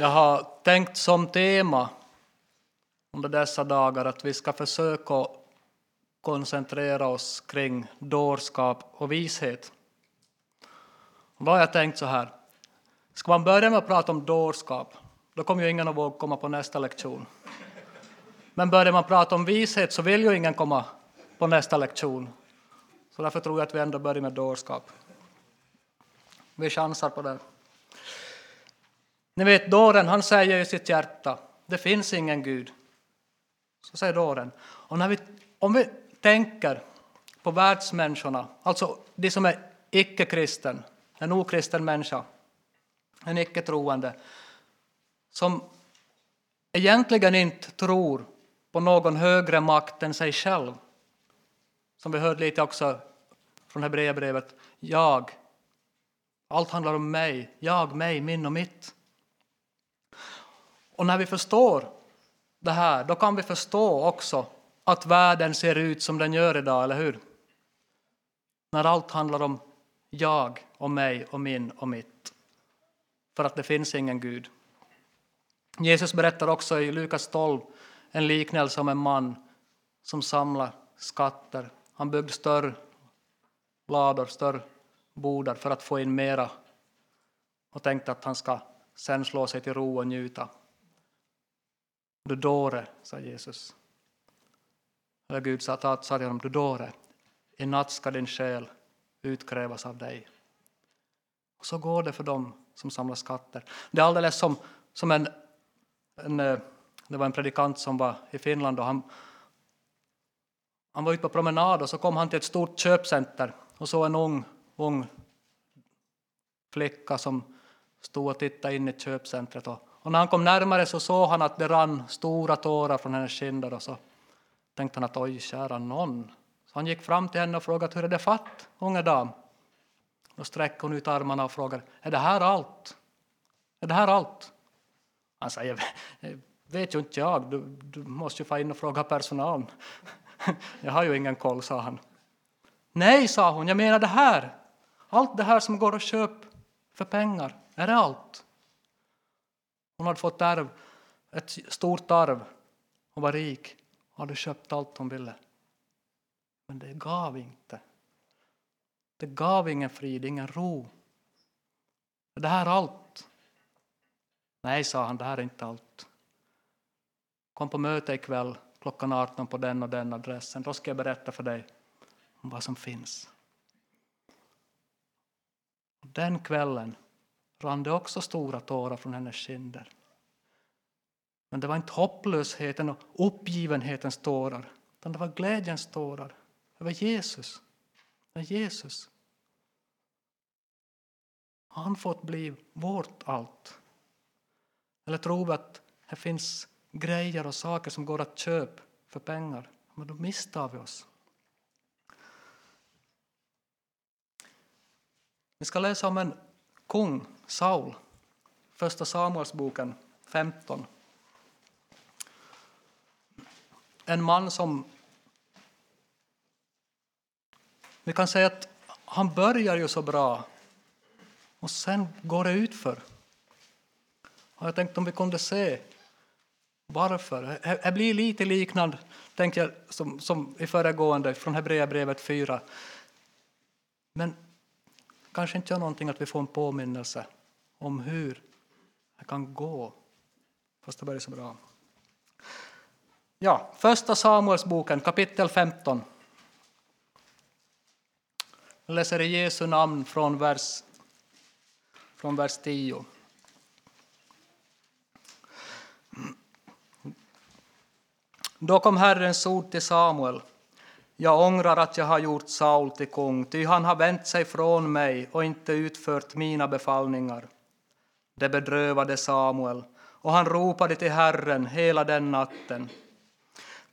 Jag har tänkt som tema under dessa dagar att vi ska försöka koncentrera oss kring dårskap och vishet. Och då har jag tänkt så här, ska man börja med att prata om dårskap, då kommer ju ingen att våga komma på nästa lektion. Men börjar man prata om vishet så vill ju ingen komma på nästa lektion. Så därför tror jag att vi ändå börjar med dårskap. Vi chansar på det. Ni vet, dåren han säger i sitt hjärta, det finns ingen Gud. Så säger dåren. Och när vi, om vi tänker på världsmänniskorna, alltså de som är icke-kristen, en okristen människa, en icke-troende, som egentligen inte tror på någon högre makt än sig själv. Som vi hörde lite också från Hebreerbrevet, jag. Allt handlar om mig, jag, mig, min och mitt. Och när vi förstår det här, då kan vi förstå också att världen ser ut som den gör idag, eller hur? När allt handlar om jag och mig och min och mitt. För att det finns ingen Gud. Jesus berättar också i Lukas 12 en liknelse om en man som samlar skatter. Han byggde större lador, större bodar för att få in mera och tänkte att han ska sen slå sig till ro och njuta. Du dåre, sa Jesus. Eller Gud sa, sa till honom, du dåre, i natt ska din själ utkrävas av dig. Och så går det för dem som samlar skatter. Det är alldeles som, som en, en, eh, det var en predikant som var i Finland och han, han var ute på promenad och så kom han till ett stort köpcenter och såg en ung, ung flicka som stod och tittade in i köpcentret. Och, och när han kom närmare så såg han att det rann stora tårar från hennes kinder och så tänkte han att oj, kära någon. Så han gick fram till henne och frågade hur är det fatt, unge dam? Då sträckte hon ut armarna och frågade är det här allt? Är det här allt? Han säger eh, vet ju inte jag, du, du måste ju få in och fråga personalen. jag har ju ingen koll, sa han. Nej, sa hon, jag menar det här. Allt det här som går att köpa för pengar, är det allt? Hon hade fått arv, ett stort arv hon var rik och hade köpt allt hon ville. Men det gav inte. Det gav ingen frid, ingen ro. Är det här allt? Nej, sa han, det här är inte allt. Kom på möte ikväll klockan 18 på den och den adressen. Då ska jag berätta för dig om vad som finns. Den kvällen rann det också stora tårar från hennes kinder. Men det var inte hopplösheten och uppgivenhetens tårar, utan det var glädjens tårar över Jesus. Över Jesus. Har han fått bli vårt allt? Eller tror vi att det finns grejer och saker som går att köpa för pengar? Men då misstar vi oss. Vi ska läsa om en kung, Saul, Första Samuelsboken 15. En man som... Vi kan säga att han börjar ju så bra och sen går det utför. Och jag tänkte om vi kunde se varför. Det blir lite liknande tänker jag, som, som i föregående från Hebreerbrevet 4. Men kanske inte gör någonting att vi får en påminnelse om hur det kan gå, fast det börjar så bra. Ja, första Samuelsboken kapitel 15. Jag läser i Jesu namn från vers, från vers 10. Då kom Herrens ord till Samuel. Jag ångrar att jag har gjort Saul till kung, ty han har vänt sig från mig och inte utfört mina befallningar. Det bedrövade Samuel, och han ropade till Herren hela den natten.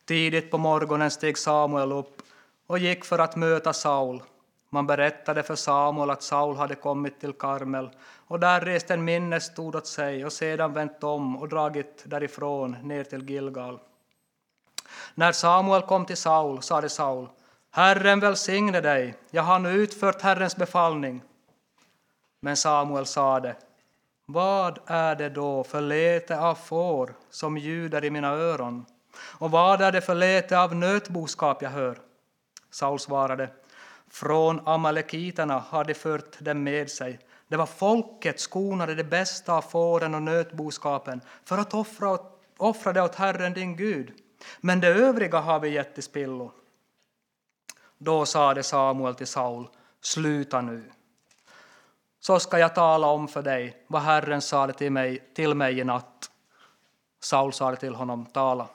Tidigt på morgonen steg Samuel upp och gick för att möta Saul. Man berättade för Samuel att Saul hade kommit till Karmel och där rest en minnesstod åt sig och sedan vänt om och dragit därifrån ner till Gilgal. När Samuel kom till Saul sade Saul, Herren välsigne dig, jag har nu utfört Herrens befallning. Men Samuel sade, vad är det då för lete av får som ljuder i mina öron? Och vad är det för lete av nötboskap jag hör? Saul svarade, från amalekiterna har de fört dem med sig. Det var folket skonade det bästa av fåren och nötboskapen för att offra, offra det åt Herren din Gud. Men det övriga har vi gett till spillo. Då sade Samuel till Saul, sluta nu. Så ska jag tala om för dig vad Herren sade till mig, till mig i natt. Saul sade till honom, tala.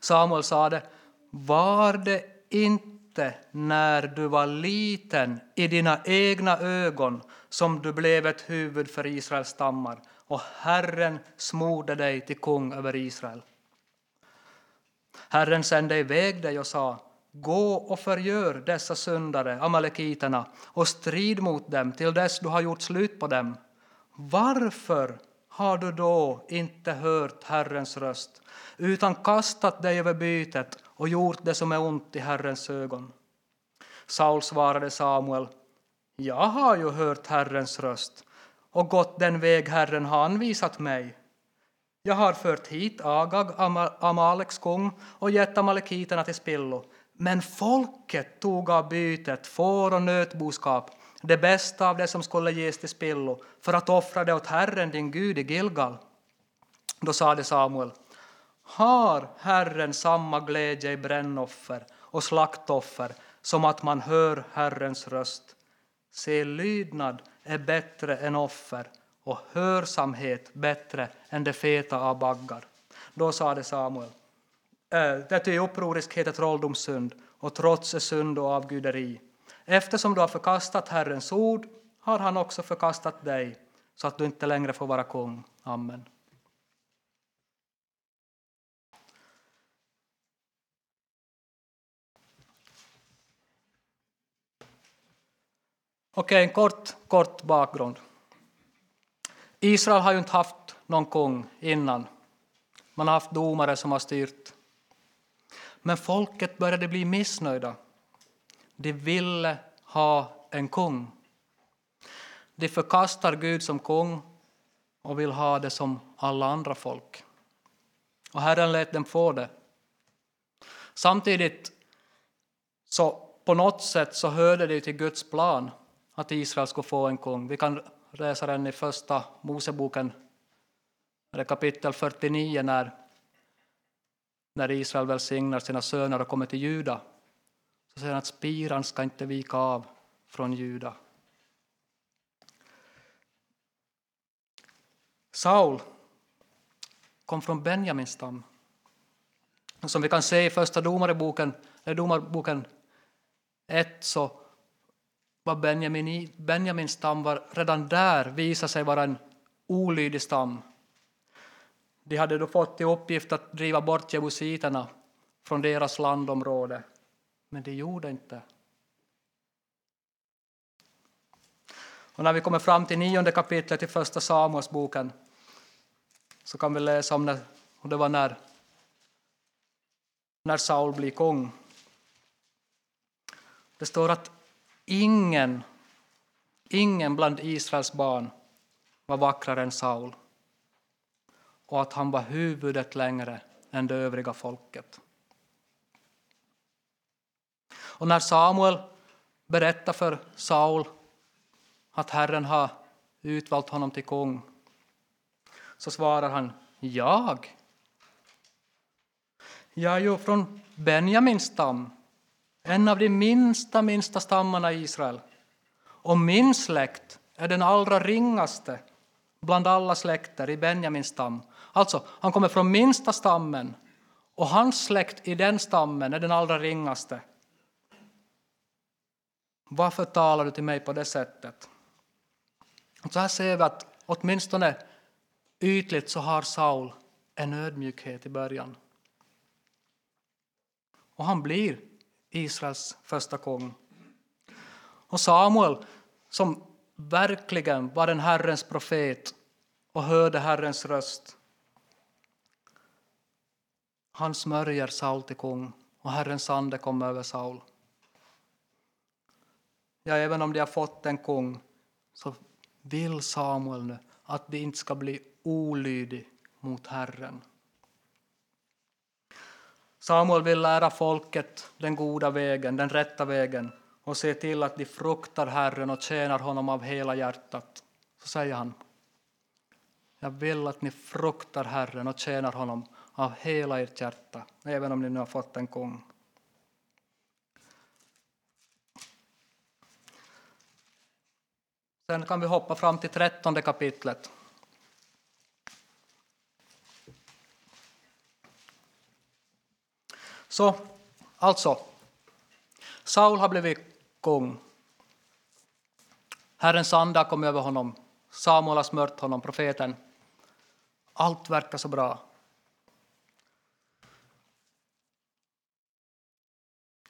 Samuel sade, var det inte när du var liten i dina egna ögon som du blev ett huvud för Israels stammar och Herren smorde dig till kung över Israel. Herren sände iväg dig och sa, gå och förgör dessa syndare, amalekiterna, och strid mot dem till dess du har gjort slut på dem. Varför har du då inte hört Herrens röst, utan kastat dig över bytet och gjort det som är ont i Herrens ögon? Saul svarade Samuel, jag har ju hört Herrens röst och gått den väg Herren har anvisat mig. Jag har fört hit Agag, Amaleks kung, och gett amalekiterna till spillo. Men folket tog av bytet får och nötboskap, det bästa av det som skulle ges till spillo, för att offra det åt Herren, din Gud, i Gilgal. Då sade Samuel, har Herren samma glädje i brännoffer och slaktoffer som att man hör Herrens röst? Se, lydnad är bättre än offer och hörsamhet bättre än det feta av baggar. Då sade Samuel, äh, det är upproriskhet är trolldomssynd och trots är synd och avguderi. Eftersom du har förkastat Herrens ord har han också förkastat dig så att du inte längre får vara kung. Amen. Okej, en kort, kort bakgrund. Israel har ju inte haft någon kung innan. Man har haft domare som har styrt. Men folket började bli missnöjda. De ville ha en kung. De förkastar Gud som kung och vill ha det som alla andra folk. Och Herren lät dem få det. Samtidigt så på något sätt så hörde det till Guds plan att Israel skulle få en kung. Vi kan läser den i första Moseboken, kapitel 49, när, när Israel välsignar sina söner och kommer till Juda. Så säger han att spiran ska inte vika av från Juda. Saul kom från Benjamins stam. Som vi kan se i första domarboken, domarboken 1 så var Benjamin, Benjamins stam var redan där visade sig vara en olydig stam. De hade då fått till uppgift att driva bort jebusiterna från deras landområde, men de gjorde inte. Och när vi kommer fram till nionde kapitlet i Första Samuelsboken så kan vi läsa om när, och det var när, när Saul blir kung. Det står att Ingen, ingen bland Israels barn var vackrare än Saul och att han var huvudet längre än det övriga folket. Och när Samuel berättar för Saul att Herren har utvalt honom till kung så svarar han jag. Jag är ju från Benjamins stam en av de minsta, minsta stammarna i Israel. Och min släkt är den allra ringaste bland alla släkter i Benjamins stam. Alltså, han kommer från minsta stammen och hans släkt i den stammen är den allra ringaste. Varför talar du till mig på det sättet? Så här ser vi att åtminstone ytligt så har Saul en ödmjukhet i början. Och han blir Israels första kung. Och Samuel, som verkligen var en Herrens profet och hörde Herrens röst, han smörjer Saul till kung och Herrens ande kom över Saul. Ja, även om de har fått en kung så vill Samuel nu att de inte ska bli olydig mot Herren. Samuel vill lära folket den goda vägen, den rätta vägen och se till att de fruktar Herren och tjänar honom av hela hjärtat. Så säger han, jag vill att ni fruktar Herren och tjänar honom av hela ert hjärta, även om ni nu har fått en kung. Sen kan vi hoppa fram till trettonde kapitlet. Så, alltså, Saul har blivit kung. Herrens ande har kommit över honom. Samuel har smört honom, profeten. Allt verkar så bra.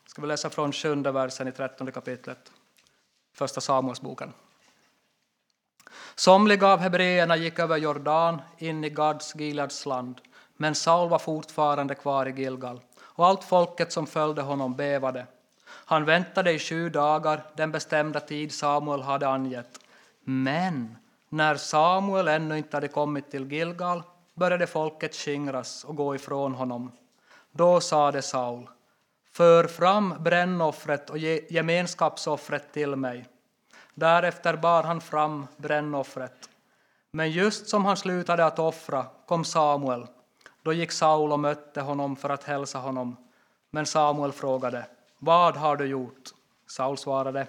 Ska vi läsa från sjunde versen i trettonde kapitlet, första Samuelsboken. Somliga av hebreerna gick över Jordan in i Gads Gileads land, men Saul var fortfarande kvar i Gilgal, och allt folket som följde honom bävade. Han väntade i sju dagar, den bestämda tid Samuel hade angett. Men när Samuel ännu inte hade kommit till Gilgal började folket skingras och gå ifrån honom. Då sade Saul, för fram brännoffret och gemenskapsoffret till mig. Därefter bar han fram brännoffret. Men just som han slutade att offra kom Samuel. Då gick Saul och mötte honom för att hälsa honom. Men Samuel frågade, vad har du gjort? Saul svarade,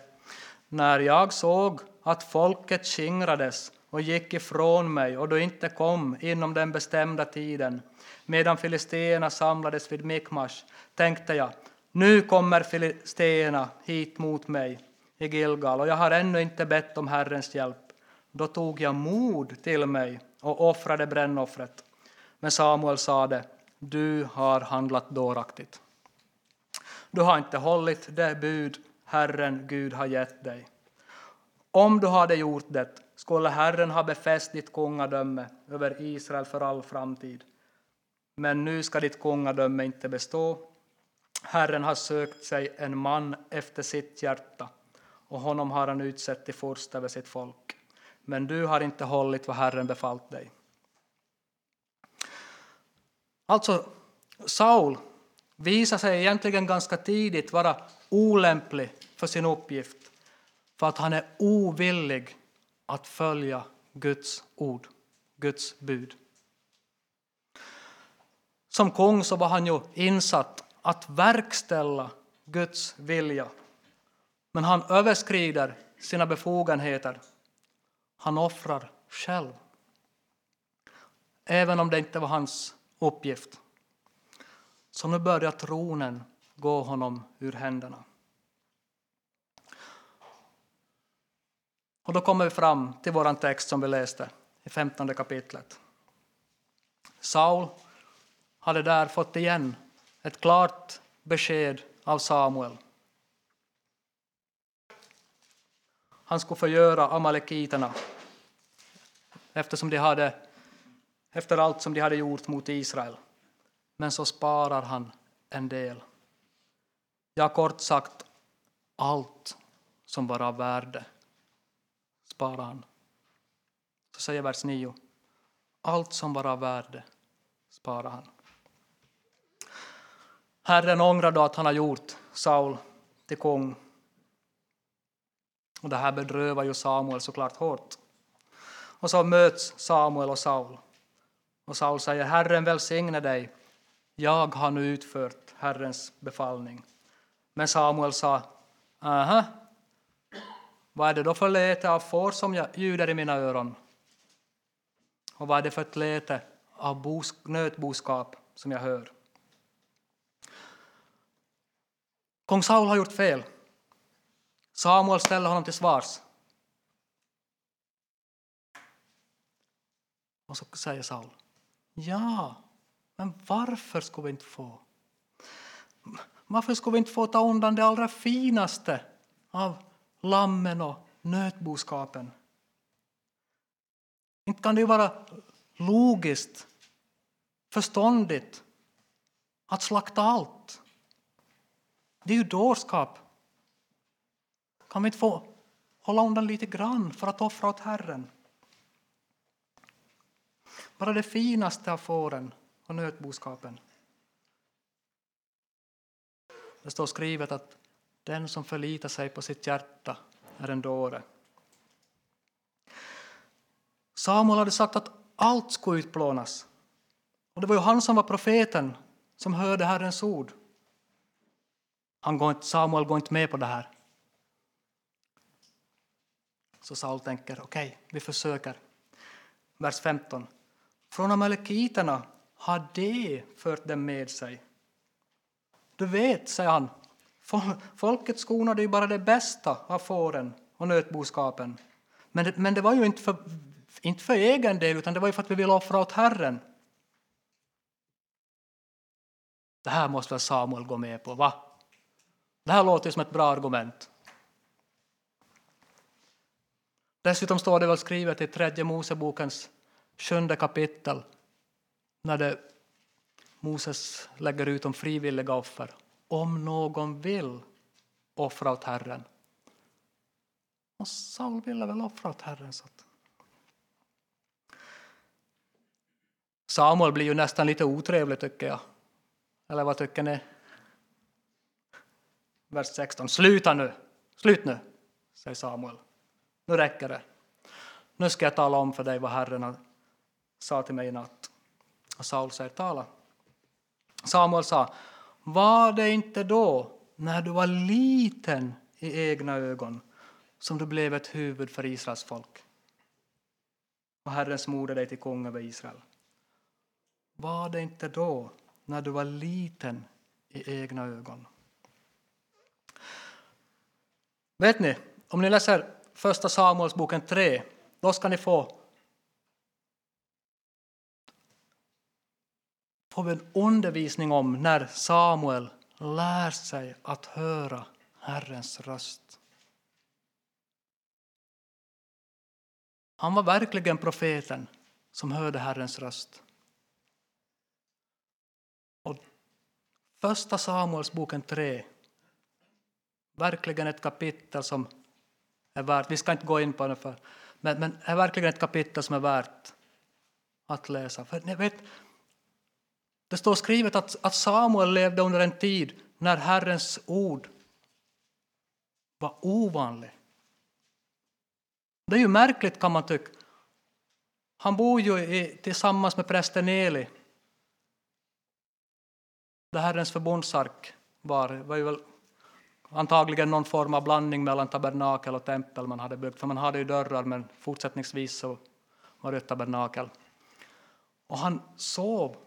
när jag såg att folket skingrades och gick ifrån mig och då inte kom inom den bestämda tiden, medan filisteerna samlades vid Mikmash, tänkte jag, nu kommer filisteerna hit mot mig i Gilgal och jag har ännu inte bett om Herrens hjälp. Då tog jag mod till mig och offrade brännoffret. Men Samuel sade, du har handlat dåraktigt. Du har inte hållit det bud Herren Gud har gett dig. Om du hade gjort det skulle Herren ha befäst ditt kungadöme över Israel för all framtid. Men nu ska ditt kungadöme inte bestå. Herren har sökt sig en man efter sitt hjärta och honom har han utsett till furste över sitt folk. Men du har inte hållit vad Herren befallt dig. Alltså, Saul visar sig egentligen ganska tidigt vara olämplig för sin uppgift för att han är ovillig att följa Guds ord, Guds bud. Som kung så var han ju insatt att verkställa Guds vilja. Men han överskrider sina befogenheter. Han offrar själv. Även om det inte var hans uppgift. Så nu börjar tronen gå honom ur händerna. Och då kommer vi fram till vår text som vi läste i femtonde kapitlet. Saul hade där fått igen ett klart besked av Samuel. Han skulle förgöra amalekiterna eftersom de hade, efter allt som de hade gjort mot Israel. Men så sparar han en del. Ja, kort sagt, allt som var av värde sparar han. Så säger vers 9. Allt som var av värde sparar han. Herren ångrar då att han har gjort Saul till kung. Och det här bedrövar ju Samuel såklart hårt. Och så möts Samuel och Saul. Och Saul säger, Herren välsigne dig jag har nu utfört Herrens befallning. Men Samuel sa, aha, vad är det då för läte av får som jag ljuder i mina öron? Och vad är det för ett läte av nötboskap som jag hör? Kung Saul har gjort fel. Samuel ställer honom till svars. Och så säger Saul, ja, men varför skulle vi inte få? Varför skulle vi inte få ta undan det allra finaste av lammen och nötboskapen? Inte kan det ju vara logiskt, förståndigt att slakta allt. Det är ju dårskap. Kan vi inte få hålla undan lite grann för att offra åt Herren? Bara det finaste av fåren och nötboskapen. Det står skrivet att den som förlitar sig på sitt hjärta är en dåre. Samuel hade sagt att allt skulle utplånas. Och det var ju han som var profeten som hörde Herrens ord. Han går inte, Samuel går inte med på det här. Så Saul tänker, okej, okay, vi försöker. Vers 15. Från amalekiterna har de fört dem med sig. Du vet, säger han, folket skonade ju bara det bästa av fåren och nötboskapen. Men det, men det var ju inte för, inte för egen del, utan det var ju för att vi ville offra åt Herren. Det här måste väl Samuel gå med på, va? Det här låter som ett bra argument. Dessutom står det väl skrivet i tredje Mosebokens sjunde kapitel när det, Moses lägger ut om frivilliga offer. Om någon vill offra åt Herren. Och Saul ville väl offra åt Herren. Så att. Samuel blir ju nästan lite otrevlig tycker jag. Eller vad tycker ni? Vers 16. Sluta nu! Slut nu, säger Samuel. Nu räcker det. Nu ska jag tala om för dig vad Herren sa till mig i natt. Och Saul säger tala. Samuel sa, var det inte då, när du var liten i egna ögon, som du blev ett huvud för Israels folk? Och Herren smorde dig till kung över Israel. Var det inte då, när du var liten i egna ögon? Vet ni, om ni läser Första Samuelsboken 3, då ska ni få får vi en undervisning om när Samuel lär sig att höra Herrens röst. Han var verkligen profeten som hörde Herrens röst. Och första Samuelsboken 3, verkligen ett kapitel som är värt, vi ska inte gå in på det, för, men, men är verkligen ett kapitel som är värt att läsa. För ni vet, det står skrivet att, att Samuel levde under en tid när Herrens ord var ovanlig. Det är ju märkligt kan man tycka. Han bor ju i, tillsammans med prästen Eli. Där Herrens förbundsark var, var ju väl antagligen någon form av blandning mellan tabernakel och tempel man hade byggt, för man hade ju dörrar men fortsättningsvis så var det ett tabernakel. Och han sov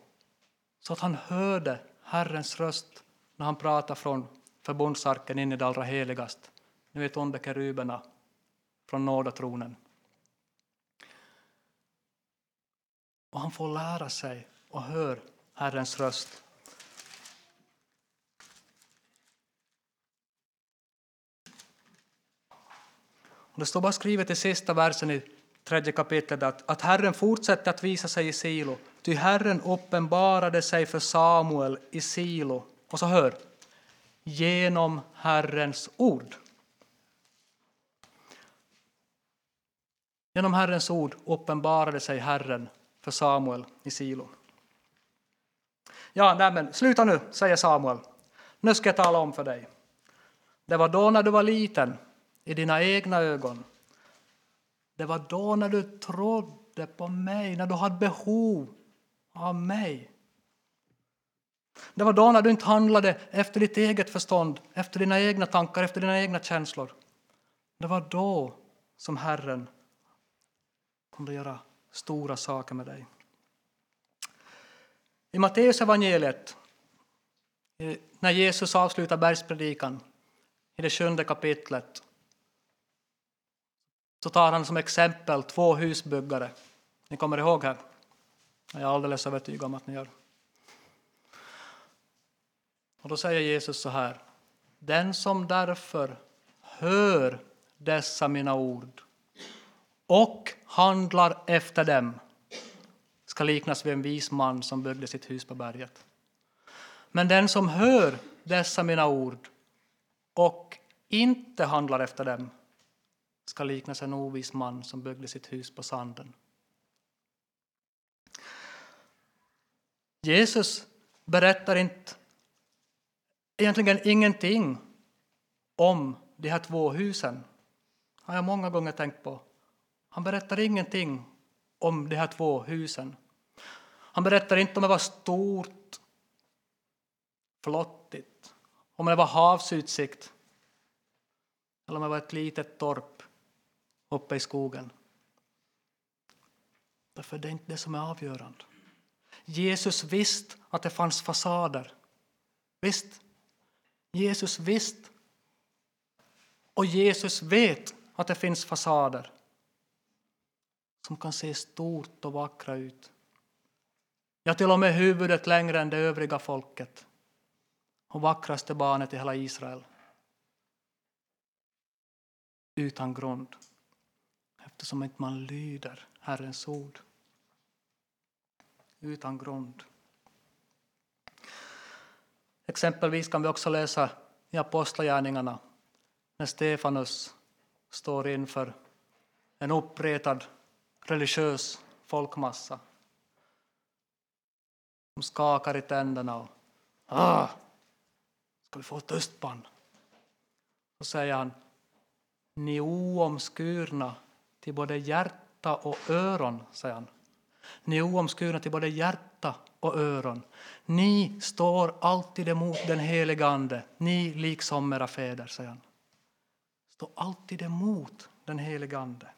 så att han hörde Herrens röst när han pratade från förbundsarken in i det allra heligaste. Ni vet under keruberna från nådatronen. Och han får lära sig och hör Herrens röst. Och det står bara skrivet i sista versen i tredje kapitlet att, att Herren fortsätter att visa sig i Silo Ty Herren uppenbarade sig för Samuel i Silo, och så hör, genom Herrens ord. Genom Herrens ord uppenbarade sig Herren för Samuel i Silo. Ja, nej men, sluta nu, säger Samuel. Nu ska jag tala om för dig. Det var då när du var liten, i dina egna ögon. Det var då när du trodde på mig, när du hade behov av mig. Det var då när du inte handlade efter ditt eget förstånd, efter dina egna tankar, efter dina egna känslor. Det var då som Herren kunde göra stora saker med dig. I Matteus evangeliet, när Jesus avslutar bergspredikan i det sjunde kapitlet, så tar han som exempel två husbyggare. Ni kommer ihåg här? Jag är alldeles övertygad om att ni gör. Och då säger Jesus så här. Den som därför hör dessa mina ord och handlar efter dem ska liknas vid en vis man som byggde sitt hus på berget. Men den som hör dessa mina ord och inte handlar efter dem ska liknas en ovis man som byggde sitt hus på sanden. Jesus berättar inte egentligen ingenting om de här två husen. har jag många gånger tänkt på. Han berättar ingenting om de här två husen. Han berättar inte om det var stort, flottigt, om det var havsutsikt eller om det var ett litet torp uppe i skogen. Därför det är inte det som är avgörande. Jesus visste att det fanns fasader. Visst, Jesus visste. Och Jesus vet att det finns fasader som kan se stort och vackra ut. Ja, till och med huvudet längre än det övriga folket och vackraste barnet i hela Israel. Utan grund, eftersom inte man lyder Herrens ord. Utan grund. Exempelvis kan vi också läsa i Apostlagärningarna när Stefanus står inför en uppretad religiös folkmassa. De skakar i tänderna och ah, ska vi få tystband? Så säger han, ni oomskurna till både hjärta och öron, säger han. Ni är oomskurna till både hjärta och öron. Ni står alltid emot den helige Ande, ni liksom era fäder, säger han. Står alltid emot den helige Ande.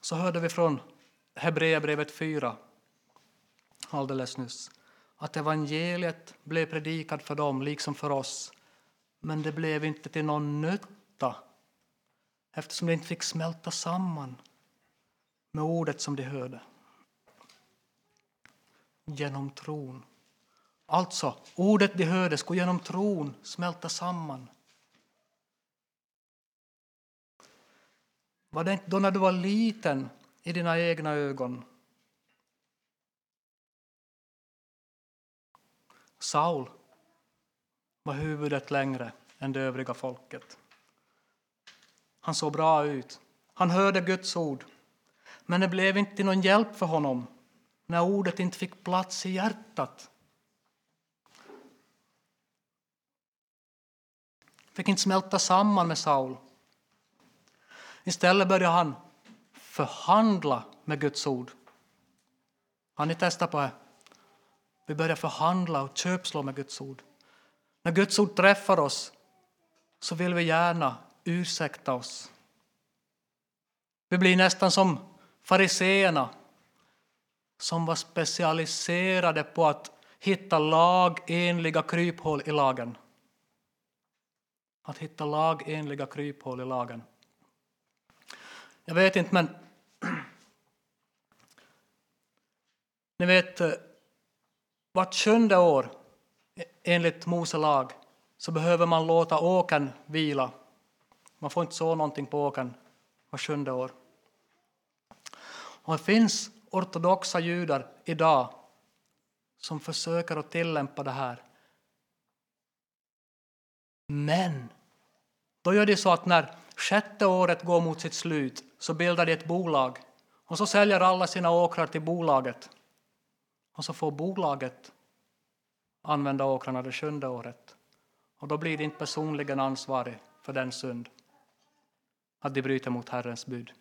Så hörde vi från Hebreerbrevet 4 alldeles nyss att evangeliet blev predikat för dem liksom för oss men det blev inte till någon nytta eftersom det inte fick smälta samman med ordet som de hörde. Genom tron. Alltså, ordet de hörde skulle genom tron smälta samman. Var det inte då när du var liten i dina egna ögon? Saul var huvudet längre än det övriga folket. Han såg bra ut. Han hörde Guds ord. Men det blev inte någon hjälp för honom när ordet inte fick plats i hjärtat. fick inte smälta samman med Saul. Istället började han förhandla med Guds ord. Har ni testat på det? Vi börjar förhandla och köpslå med Guds ord. När Guds ord träffar oss så vill vi gärna ursäkta oss. Vi blir nästan som fariseerna som var specialiserade på att hitta lagenliga kryphål i lagen. Att hitta lagenliga kryphål i lagen. Jag vet inte, men ni vet, eh, vart sjunde år enligt Mose lag så behöver man låta åkern vila. Man får inte så någonting på åkern var sjunde år. Och det finns ortodoxa judar idag som försöker att tillämpa det här. Men då gör de så att när sjätte året går mot sitt slut så bildar de ett bolag och så säljer alla sina åkrar till bolaget. Och så får bolaget använda åkrarna det sjunde året. Och då blir de inte personligen ansvarig för den synd att de bryter mot Herrens bud.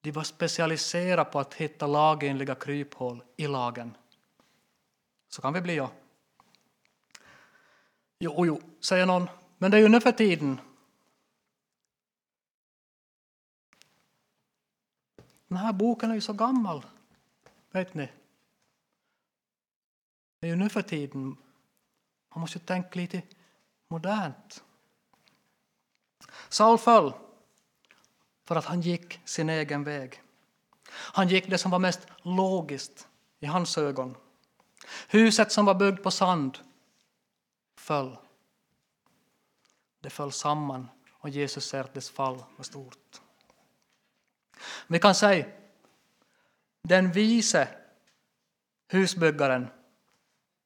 De var specialiserade på att hitta lagenliga kryphål i lagen. Så kan vi bli, ja. Jo, jo, säger någon, men det är ju nu för tiden. Den här boken är ju så gammal, vet ni. Det är ju nu för tiden. Man måste ju tänka lite modernt. Saul föll för att han gick sin egen väg. Han gick det som var mest logiskt i hans ögon. Huset som var byggt på sand föll. Det föll samman och Jesus ser att dess fall var stort. Vi kan säga den vise husbyggaren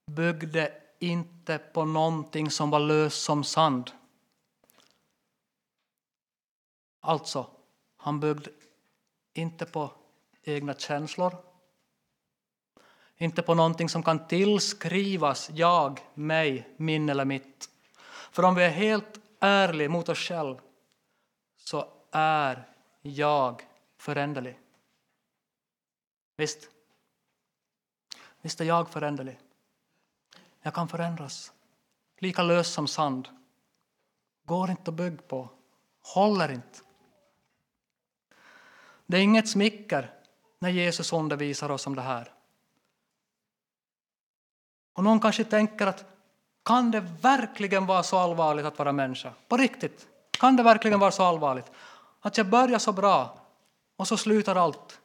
byggde inte på någonting som var löst som sand. Alltså, Han byggde inte på egna känslor, inte på någonting som kan tillskrivas jag, mig, min eller mitt. För om vi är helt ärliga mot oss själva så är jag föränderlig. Visst? Visst är jag föränderlig. Jag kan förändras. Lika lös som sand. Går inte att bygga på. Håller inte. Det är inget smicker när Jesus undervisar oss om det här. Och någon kanske tänker att kan det verkligen vara så allvarligt att vara människa? På riktigt, kan det verkligen vara så allvarligt? Att jag börjar så bra och så slutar allt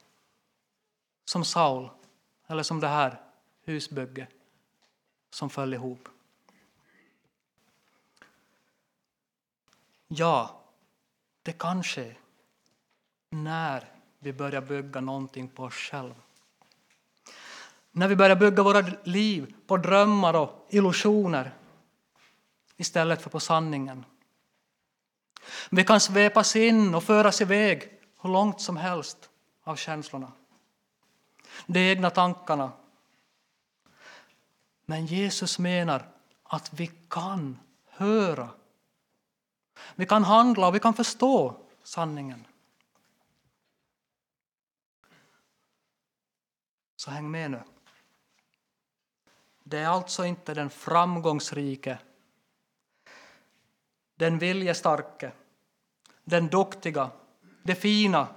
som Saul eller som det här husbygget som föll ihop. Ja, det kan ske när vi börjar bygga någonting på oss själva. När vi börjar bygga våra liv på drömmar och illusioner istället för på sanningen. Vi kan svepas in och föras iväg hur långt som helst av känslorna, de egna tankarna. Men Jesus menar att vi kan höra. Vi kan handla och vi kan förstå sanningen. Så häng med nu. Det är alltså inte den framgångsrike, den viljestarke, den duktiga, det fina,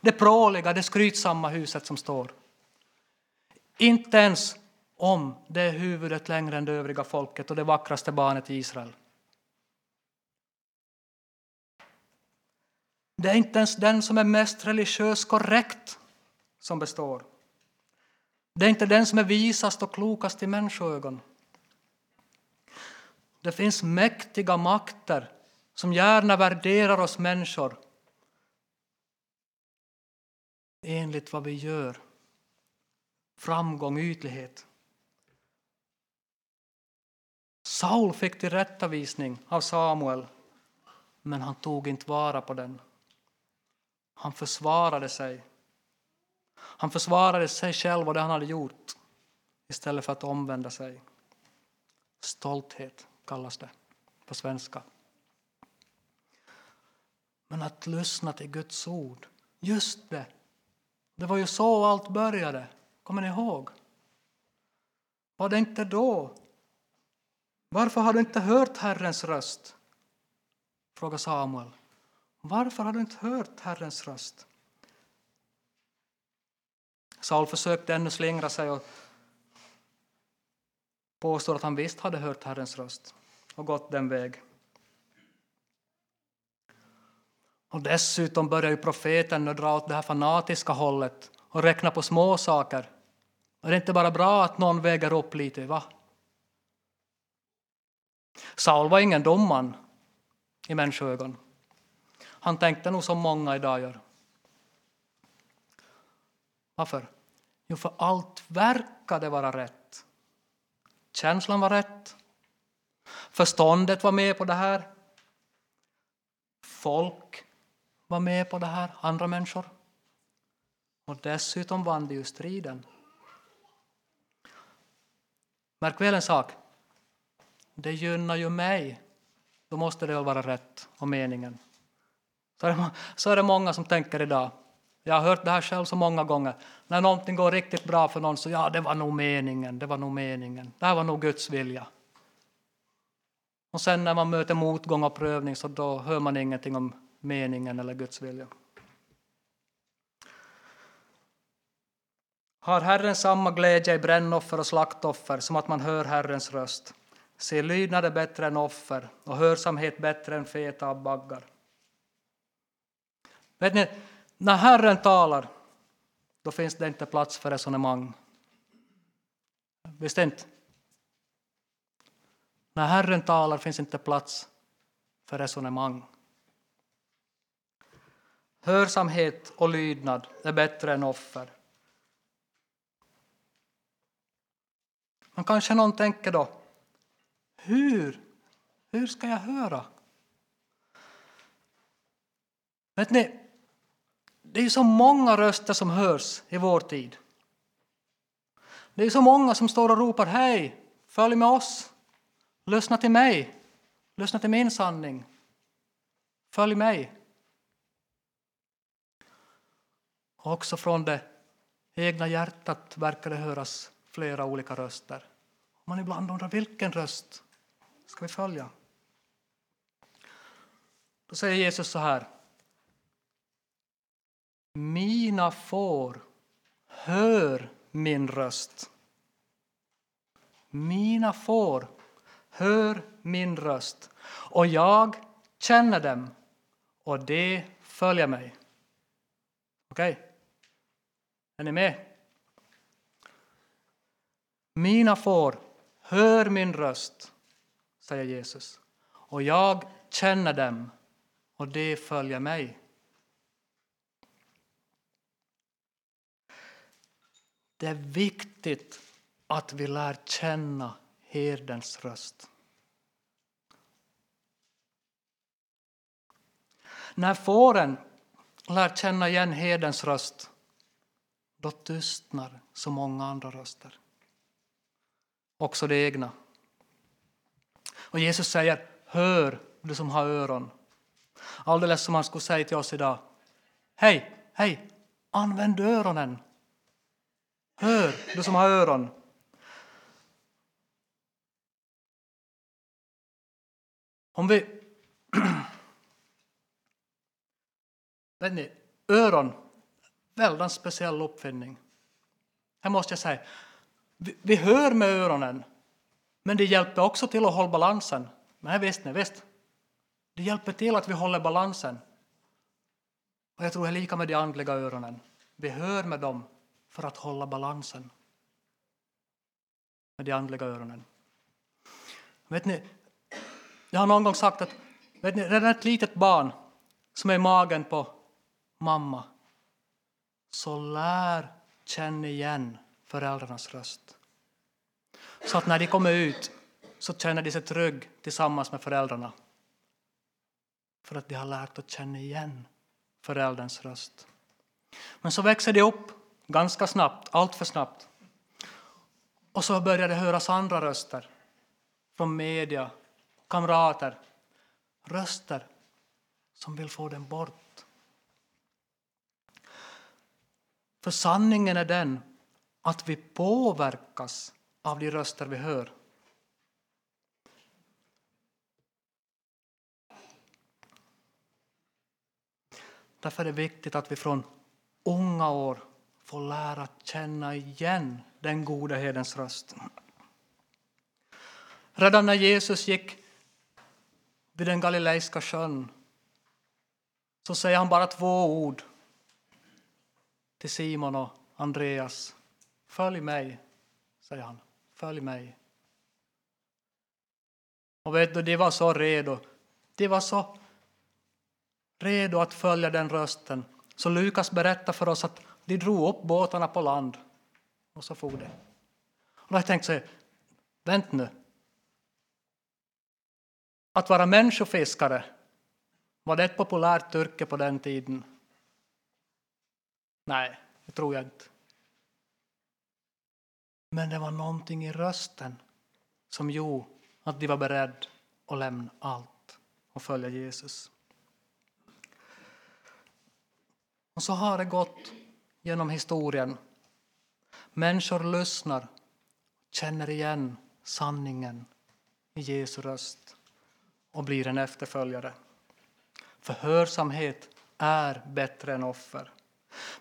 det pråliga, det skrytsamma huset som står. Inte ens om det är huvudet längre än det övriga folket och det vackraste barnet i Israel. Det är inte ens den som är mest religiöst korrekt som består. Det är inte den som är visast och klokast i människoögon. Det finns mäktiga makter som gärna värderar oss människor enligt vad vi gör. Framgång, ytlighet. Saul fick tillrättavisning av Samuel, men han tog inte vara på den. Han försvarade sig. Han försvarade sig själv och det han hade gjort istället för att omvända sig. Stolthet kallas det på svenska. Men att lyssna till Guds ord, just det. Det var ju så allt började. Kommer ni ihåg? Var det inte då? Varför har du inte hört Herrens röst? frågar Samuel. Varför har du inte hört Herrens röst? Saul försökte ännu slingra sig och påstår att han visst hade hört Herrens röst och gått den väg. Och dessutom börjar ju profeten nu dra åt det här fanatiska hållet och räkna på små saker. Är det inte bara bra att någon väger upp lite, va? Saul var ingen dum man i människoögon. Han tänkte nog som många idag gör. Varför? Jo, för allt verkade vara rätt. Känslan var rätt. Förståndet var med på det här. Folk var med på det här, andra människor. Och dessutom vann de ju striden. Märk väl en sak. Det gynnar ju mig. Då måste det väl vara rätt och meningen. Så är, det, så är det många som tänker idag. Jag har hört det här själv så många gånger. När någonting går riktigt bra för någon så ja, det var nog meningen, det var nog meningen. Det här var nog Guds vilja. Och sen när man möter motgång och prövning så då hör man ingenting om meningen eller Guds vilja. Har Herren samma glädje i brännoffer och slaktoffer som att man hör Herrens röst? Se lydnad är bättre än offer och hörsamhet bättre än feta av baggar. Vet ni, när Herren talar, då finns det inte plats för resonemang. Visst inte? När Herren talar finns inte plats för resonemang. Hörsamhet och lydnad är bättre än offer. Men kanske någon tänker då, hur? Hur ska jag höra? Vet ni, det är ju så många röster som hörs i vår tid. Det är så många som står och ropar hej, följ med oss, lyssna till mig, lyssna till min sanning, följ mig. Också från det egna hjärtat verkar det höras flera olika röster. Man ibland undrar vilken röst ska vi följa? Då säger Jesus så här. Mina får hör min röst. Mina får hör min röst och jag känner dem och de följer mig. Okej? Okay? Är ni med? Mina får hör min röst, säger Jesus, och jag känner dem och de följer mig. Det är viktigt att vi lär känna herdens röst. När fåren lär känna igen herdens röst då tystnar så många andra röster. Också det egna. Och Jesus säger, hör du som har öron. Alldeles som han skulle säga till oss idag. Hej, hej, använd öronen. Hör, du som har öron. Om vi... Vet ni, öron, väldigt speciell uppfinning. Här måste jag säga, vi, vi hör med öronen, men det hjälper också till att hålla balansen. Men visst, nej, visst. Det hjälper till att vi håller balansen. Och jag tror det är lika med de andliga öronen. Vi hör med dem för att hålla balansen. Med de andliga öronen. Vet ni, jag har någon gång sagt att vet ni, redan ett litet barn som är i magen på mamma så lär känna igen föräldrarnas röst. Så att när de kommer ut så känner de sig trygga tillsammans med föräldrarna. För att de har lärt att känna igen förälderns röst. Men så växer de upp ganska snabbt, allt för snabbt. Och så börjar det höras andra röster från media, kamrater. Röster som vill få den bort. För sanningen är den att vi påverkas av de röster vi hör. Därför är det viktigt att vi från unga år få lära känna igen den gode herdens röst. Redan när Jesus gick vid den galileiska sjön så säger han bara två ord till Simon och Andreas. Följ mig, säger han. Följ mig. Och vet du, de var så redo. De var så redo att följa den rösten. Så Lukas berättar för oss att de drog upp båtarna på land och så for det. Och då har jag tänkt så här... vänt nu. Att vara människofiskare, var det ett populärt yrke på den tiden? Nej, det tror jag inte. Men det var någonting i rösten som gjorde att de var beredda att lämna allt och följa Jesus. Och så har det gått genom historien. Människor lyssnar, känner igen sanningen i Jesu röst och blir en efterföljare. Förhörsamhet är bättre än offer.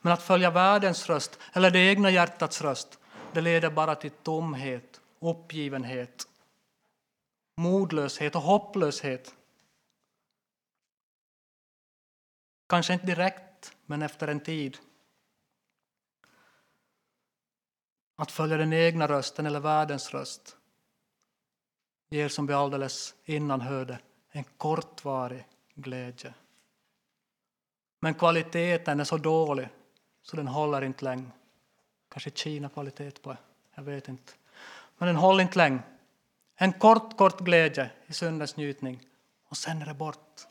Men att följa världens röst eller det egna hjärtats röst det leder bara till tomhet, uppgivenhet, modlöshet och hopplöshet. Kanske inte direkt, men efter en tid. Att följa den egna rösten eller världens röst ger, som vi alldeles innan hörde, en kortvarig glädje. Men kvaliteten är så dålig så den håller inte länge. Kanske Kina-kvalitet på det, jag vet inte. Men den håller inte länge. En kort, kort glädje i syndens njutning och sen är det bort.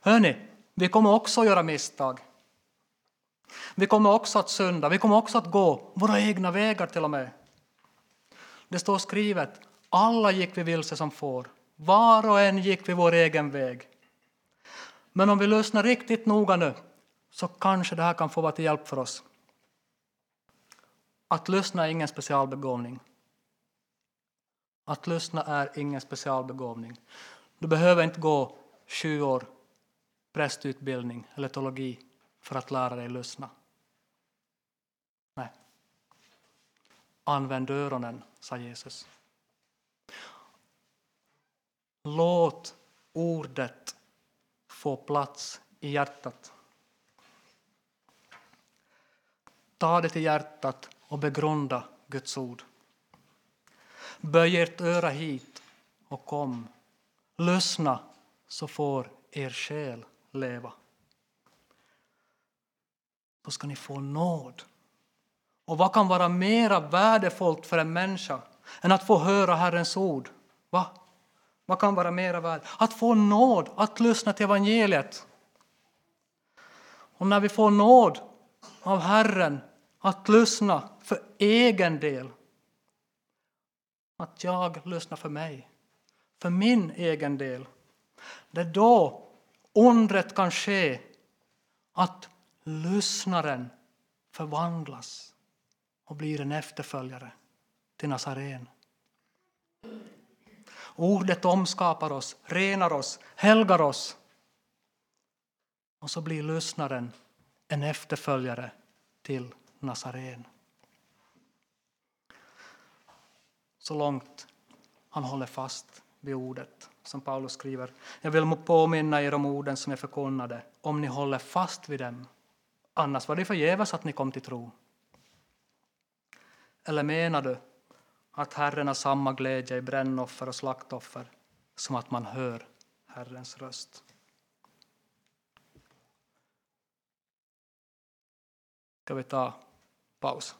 Hörni, vi kommer också att göra misstag. Vi kommer också att synda, vi kommer också att gå våra egna vägar till och med. Det står skrivet, alla gick vi vilse som får, var och en gick vi vår egen väg. Men om vi lyssnar riktigt noga nu så kanske det här kan få vara till hjälp för oss. Att lyssna är ingen specialbegåvning. Att lyssna är ingen specialbegåvning. Du behöver inte gå sju år prästutbildning eller teologi för att lära dig lyssna. Nej. Använd öronen, sa Jesus. Låt ordet få plats i hjärtat. Ta det till hjärtat och begrunda Guds ord. Böj ert öra hit och kom. Lyssna så får er själ leva. Då ska ni få nåd. Och vad kan vara mera värdefullt för en människa än att få höra Herrens ord? Va? Vad kan vara mera värt? Att få nåd, att lyssna till evangeliet. Och när vi får nåd av Herren att lyssna för egen del. Att jag lyssnar för mig, för min egen del. Det är då undret kan ske att lyssnaren förvandlas och blir en efterföljare till Nazaren. Ordet omskapar oss, renar oss, helgar oss. Och så blir lyssnaren en efterföljare till Nazaren. Så långt han håller fast vid ordet som Paulus skriver. Jag vill påminna er om orden som jag förkunnade, om ni håller fast vid dem. Annars var det förgäves att ni kom till tro. Eller menar du att Herren har samma glädje i brännoffer och slaktoffer som att man hör Herrens röst? Ska vi ta paus?